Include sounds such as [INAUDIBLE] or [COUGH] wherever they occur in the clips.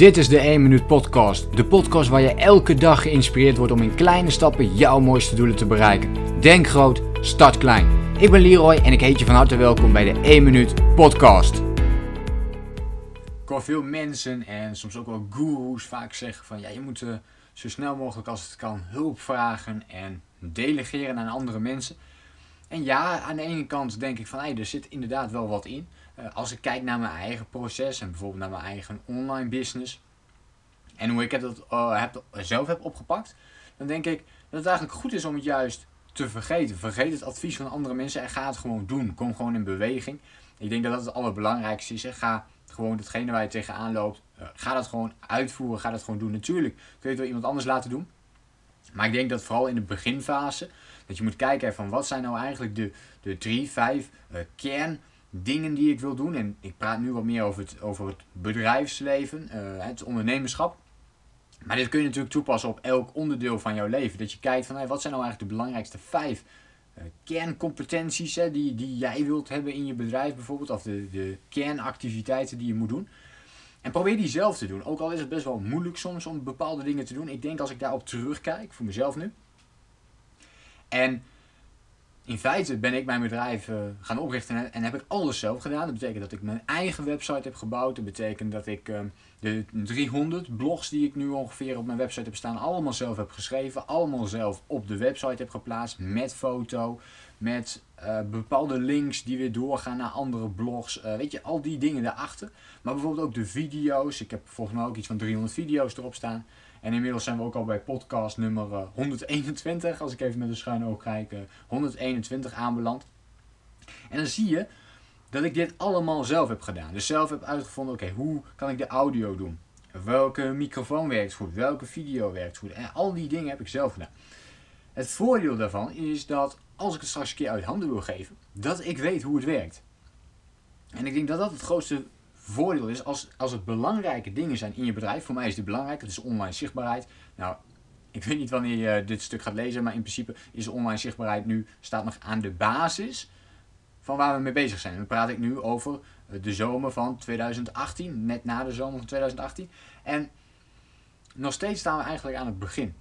Dit is de 1 Minuut Podcast. De podcast waar je elke dag geïnspireerd wordt om in kleine stappen jouw mooiste doelen te bereiken. Denk groot, start klein. Ik ben Leroy en ik heet je van harte welkom bij de 1 Minuut Podcast. Ik hoor veel mensen en soms ook wel gurus vaak zeggen van ja, je moet uh, zo snel mogelijk als het kan hulp vragen en delegeren aan andere mensen. En ja, aan de ene kant denk ik van hey, er zit inderdaad wel wat in. Uh, als ik kijk naar mijn eigen proces en bijvoorbeeld naar mijn eigen online business en hoe ik het heb, zelf heb opgepakt, dan denk ik dat het eigenlijk goed is om het juist te vergeten. Vergeet het advies van andere mensen en ga het gewoon doen. Kom gewoon in beweging. Ik denk dat dat het allerbelangrijkste is. Ga gewoon hetgene waar je tegenaan loopt, uh, ga dat gewoon uitvoeren. Ga dat gewoon doen. Natuurlijk kun je het wel iemand anders laten doen. Maar ik denk dat vooral in de beginfase, dat je moet kijken van wat zijn nou eigenlijk de, de drie, vijf uh, die ik wil doen. En ik praat nu wat meer over het, over het bedrijfsleven, uh, het ondernemerschap. Maar dit kun je natuurlijk toepassen op elk onderdeel van jouw leven. Dat je kijkt van hey, wat zijn nou eigenlijk de belangrijkste vijf uh, kerncompetenties hè, die, die jij wilt hebben in je bedrijf bijvoorbeeld. Of de, de kernactiviteiten die je moet doen. En probeer die zelf te doen. Ook al is het best wel moeilijk soms om bepaalde dingen te doen. Ik denk als ik daarop terugkijk, voor mezelf nu. En in feite ben ik mijn bedrijf uh, gaan oprichten en heb ik alles zelf gedaan. Dat betekent dat ik mijn eigen website heb gebouwd. Dat betekent dat ik uh, de 300 blogs die ik nu ongeveer op mijn website heb staan, allemaal zelf heb geschreven. Allemaal zelf op de website heb geplaatst met foto, met uh, bepaalde links die weer doorgaan naar andere blogs. weet je, al die dingen daarachter. Maar bijvoorbeeld ook de video's. Ik heb volgens mij ook iets van 300 video's erop staan. En inmiddels zijn we ook al bij podcast nummer 121, als ik even met een schuin oog kijk, 121 aanbeland. En dan zie je dat ik dit allemaal zelf heb gedaan. Dus zelf heb uitgevonden, oké, hoe kan ik de audio doen? Welke microfoon werkt goed? Welke video werkt goed? En al die dingen heb ik zelf gedaan. Het voordeel daarvan is dat als ik het straks een keer uit handen wil geven, dat ik weet hoe het werkt. En ik denk dat dat het grootste voordeel is als, als het belangrijke dingen zijn in je bedrijf. Voor mij is het belangrijk, het is online zichtbaarheid. Nou, ik weet niet wanneer je dit stuk gaat lezen, maar in principe is online zichtbaarheid nu, staat nog aan de basis van waar we mee bezig zijn. Dan praat ik nu over eh, de zomer van 2018, net na de zomer van 2018. En nog steeds staan we eigenlijk aan het begin.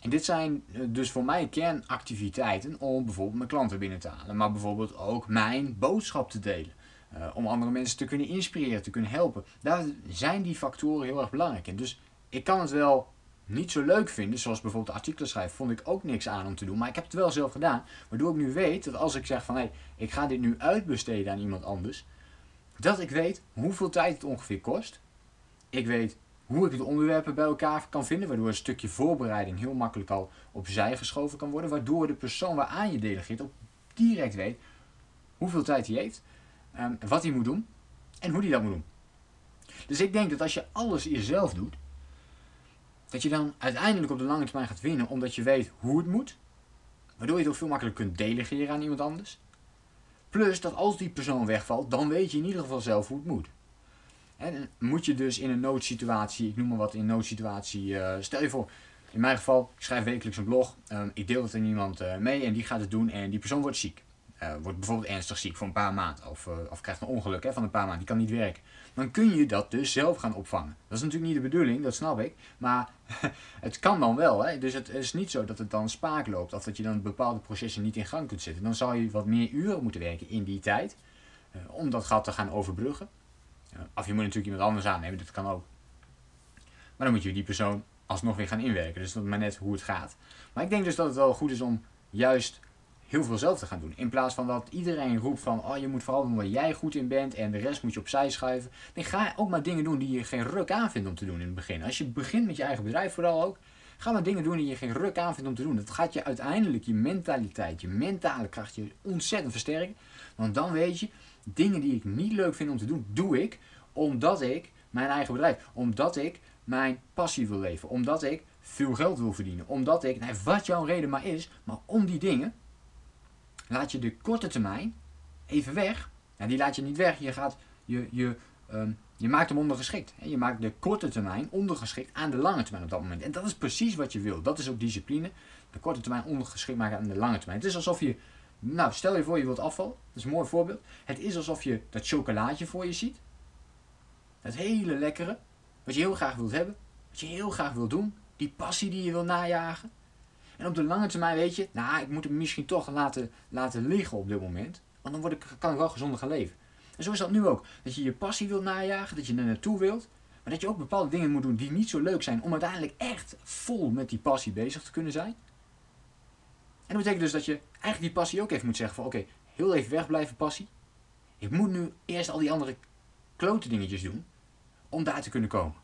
En dit zijn eh, dus voor mij kernactiviteiten om bijvoorbeeld mijn klanten binnen te halen, maar bijvoorbeeld ook mijn boodschap te delen. Uh, om andere mensen te kunnen inspireren, te kunnen helpen. Daar zijn die factoren heel erg belangrijk in. Dus ik kan het wel niet zo leuk vinden, zoals bijvoorbeeld artikelen schrijven, vond ik ook niks aan om te doen. Maar ik heb het wel zelf gedaan. Waardoor ik nu weet dat als ik zeg van hé, hey, ik ga dit nu uitbesteden aan iemand anders, dat ik weet hoeveel tijd het ongeveer kost. Ik weet hoe ik de onderwerpen bij elkaar kan vinden, waardoor een stukje voorbereiding heel makkelijk al opzij geschoven kan worden. Waardoor de persoon waaraan je delegeert ook direct weet hoeveel tijd hij heeft um, wat hij moet doen en hoe hij dat moet doen. Dus ik denk dat als je alles jezelf doet, dat je dan uiteindelijk op de lange termijn gaat winnen, omdat je weet hoe het moet, waardoor je het ook veel makkelijker kunt delegeren aan iemand anders. Plus dat als die persoon wegvalt, dan weet je in ieder geval zelf hoe het moet. En moet je dus in een noodsituatie, ik noem maar wat in een noodsituatie, uh, stel je voor, in mijn geval, ik schrijf wekelijks een blog, um, ik deel het aan iemand uh, mee en die gaat het doen en die persoon wordt ziek wordt bijvoorbeeld ernstig ziek voor een paar maanden. Of, uh, of krijgt een ongeluk hè, van een paar maanden. Die kan niet werken. Dan kun je dat dus zelf gaan opvangen. Dat is natuurlijk niet de bedoeling, dat snap ik. Maar [LAUGHS] het kan dan wel. Hè? Dus het is niet zo dat het dan spaak loopt. Of dat je dan bepaalde processen niet in gang kunt zetten. Dan zal je wat meer uren moeten werken in die tijd. Uh, om dat gat te gaan overbruggen. of je moet natuurlijk iemand anders aannemen, dat kan ook. Maar dan moet je die persoon alsnog weer gaan inwerken. Dus dat is maar net hoe het gaat. Maar ik denk dus dat het wel goed is om juist heel veel zelf te gaan doen. In plaats van dat iedereen roept van, oh je moet vooral doen waar jij goed in bent en de rest moet je opzij schuiven. Dan ga ook maar dingen doen die je geen ruk aan vindt om te doen in het begin. Als je begint met je eigen bedrijf vooral ook, ga maar dingen doen die je geen ruk aan vindt om te doen. Dat gaat je uiteindelijk je mentaliteit, je mentale kracht je ontzettend versterken. Want dan weet je, dingen die ik niet leuk vind om te doen, doe ik omdat ik mijn eigen bedrijf, omdat ik mijn passie wil leven, omdat ik veel geld wil verdienen, omdat ik, nou, wat jouw reden maar is, maar om die dingen laat je de korte termijn even weg. En die laat je niet weg. Je, gaat, je, je, um, je maakt hem ondergeschikt. Je maakt de korte termijn ondergeschikt aan de lange termijn op dat moment. En dat is precies wat je wil. Dat is ook discipline. De korte termijn ondergeschikt maken aan de lange termijn. Het is alsof je, nou stel je voor je wilt afvallen. Dat is een mooi voorbeeld. Het is alsof je dat chocolaatje voor je ziet. Het hele lekkere. wat je heel graag wilt hebben, wat je heel graag wilt doen, die passie die je wil najagen. En op de lange termijn weet je, nou, ik moet hem misschien toch laten, laten liggen op dit moment. Want dan word ik, kan ik wel gezonder gaan leven. En zo is dat nu ook. Dat je je passie wilt najagen, dat je er naartoe wilt. Maar dat je ook bepaalde dingen moet doen die niet zo leuk zijn om uiteindelijk echt vol met die passie bezig te kunnen zijn. En dat betekent dus dat je eigenlijk die passie ook even moet zeggen van oké, heel even wegblijven passie. Ik moet nu eerst al die andere klote dingetjes doen om daar te kunnen komen.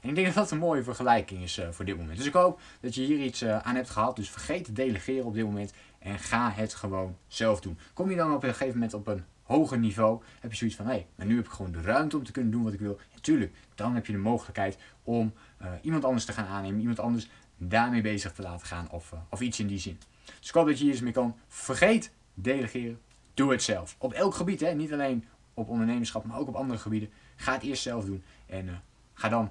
En ik denk dat dat een mooie vergelijking is uh, voor dit moment. Dus ik hoop dat je hier iets uh, aan hebt gehad. Dus vergeet te delegeren op dit moment en ga het gewoon zelf doen. Kom je dan op een gegeven moment op een hoger niveau, heb je zoiets van hé, hey, maar nu heb ik gewoon de ruimte om te kunnen doen wat ik wil. Natuurlijk, dan heb je de mogelijkheid om uh, iemand anders te gaan aannemen, iemand anders daarmee bezig te laten gaan of, of iets in die zin. Dus ik hoop dat je hier eens mee kan. Vergeet delegeren, doe het zelf. Op elk gebied, hè? niet alleen op ondernemerschap, maar ook op andere gebieden. Ga het eerst zelf doen en ga dan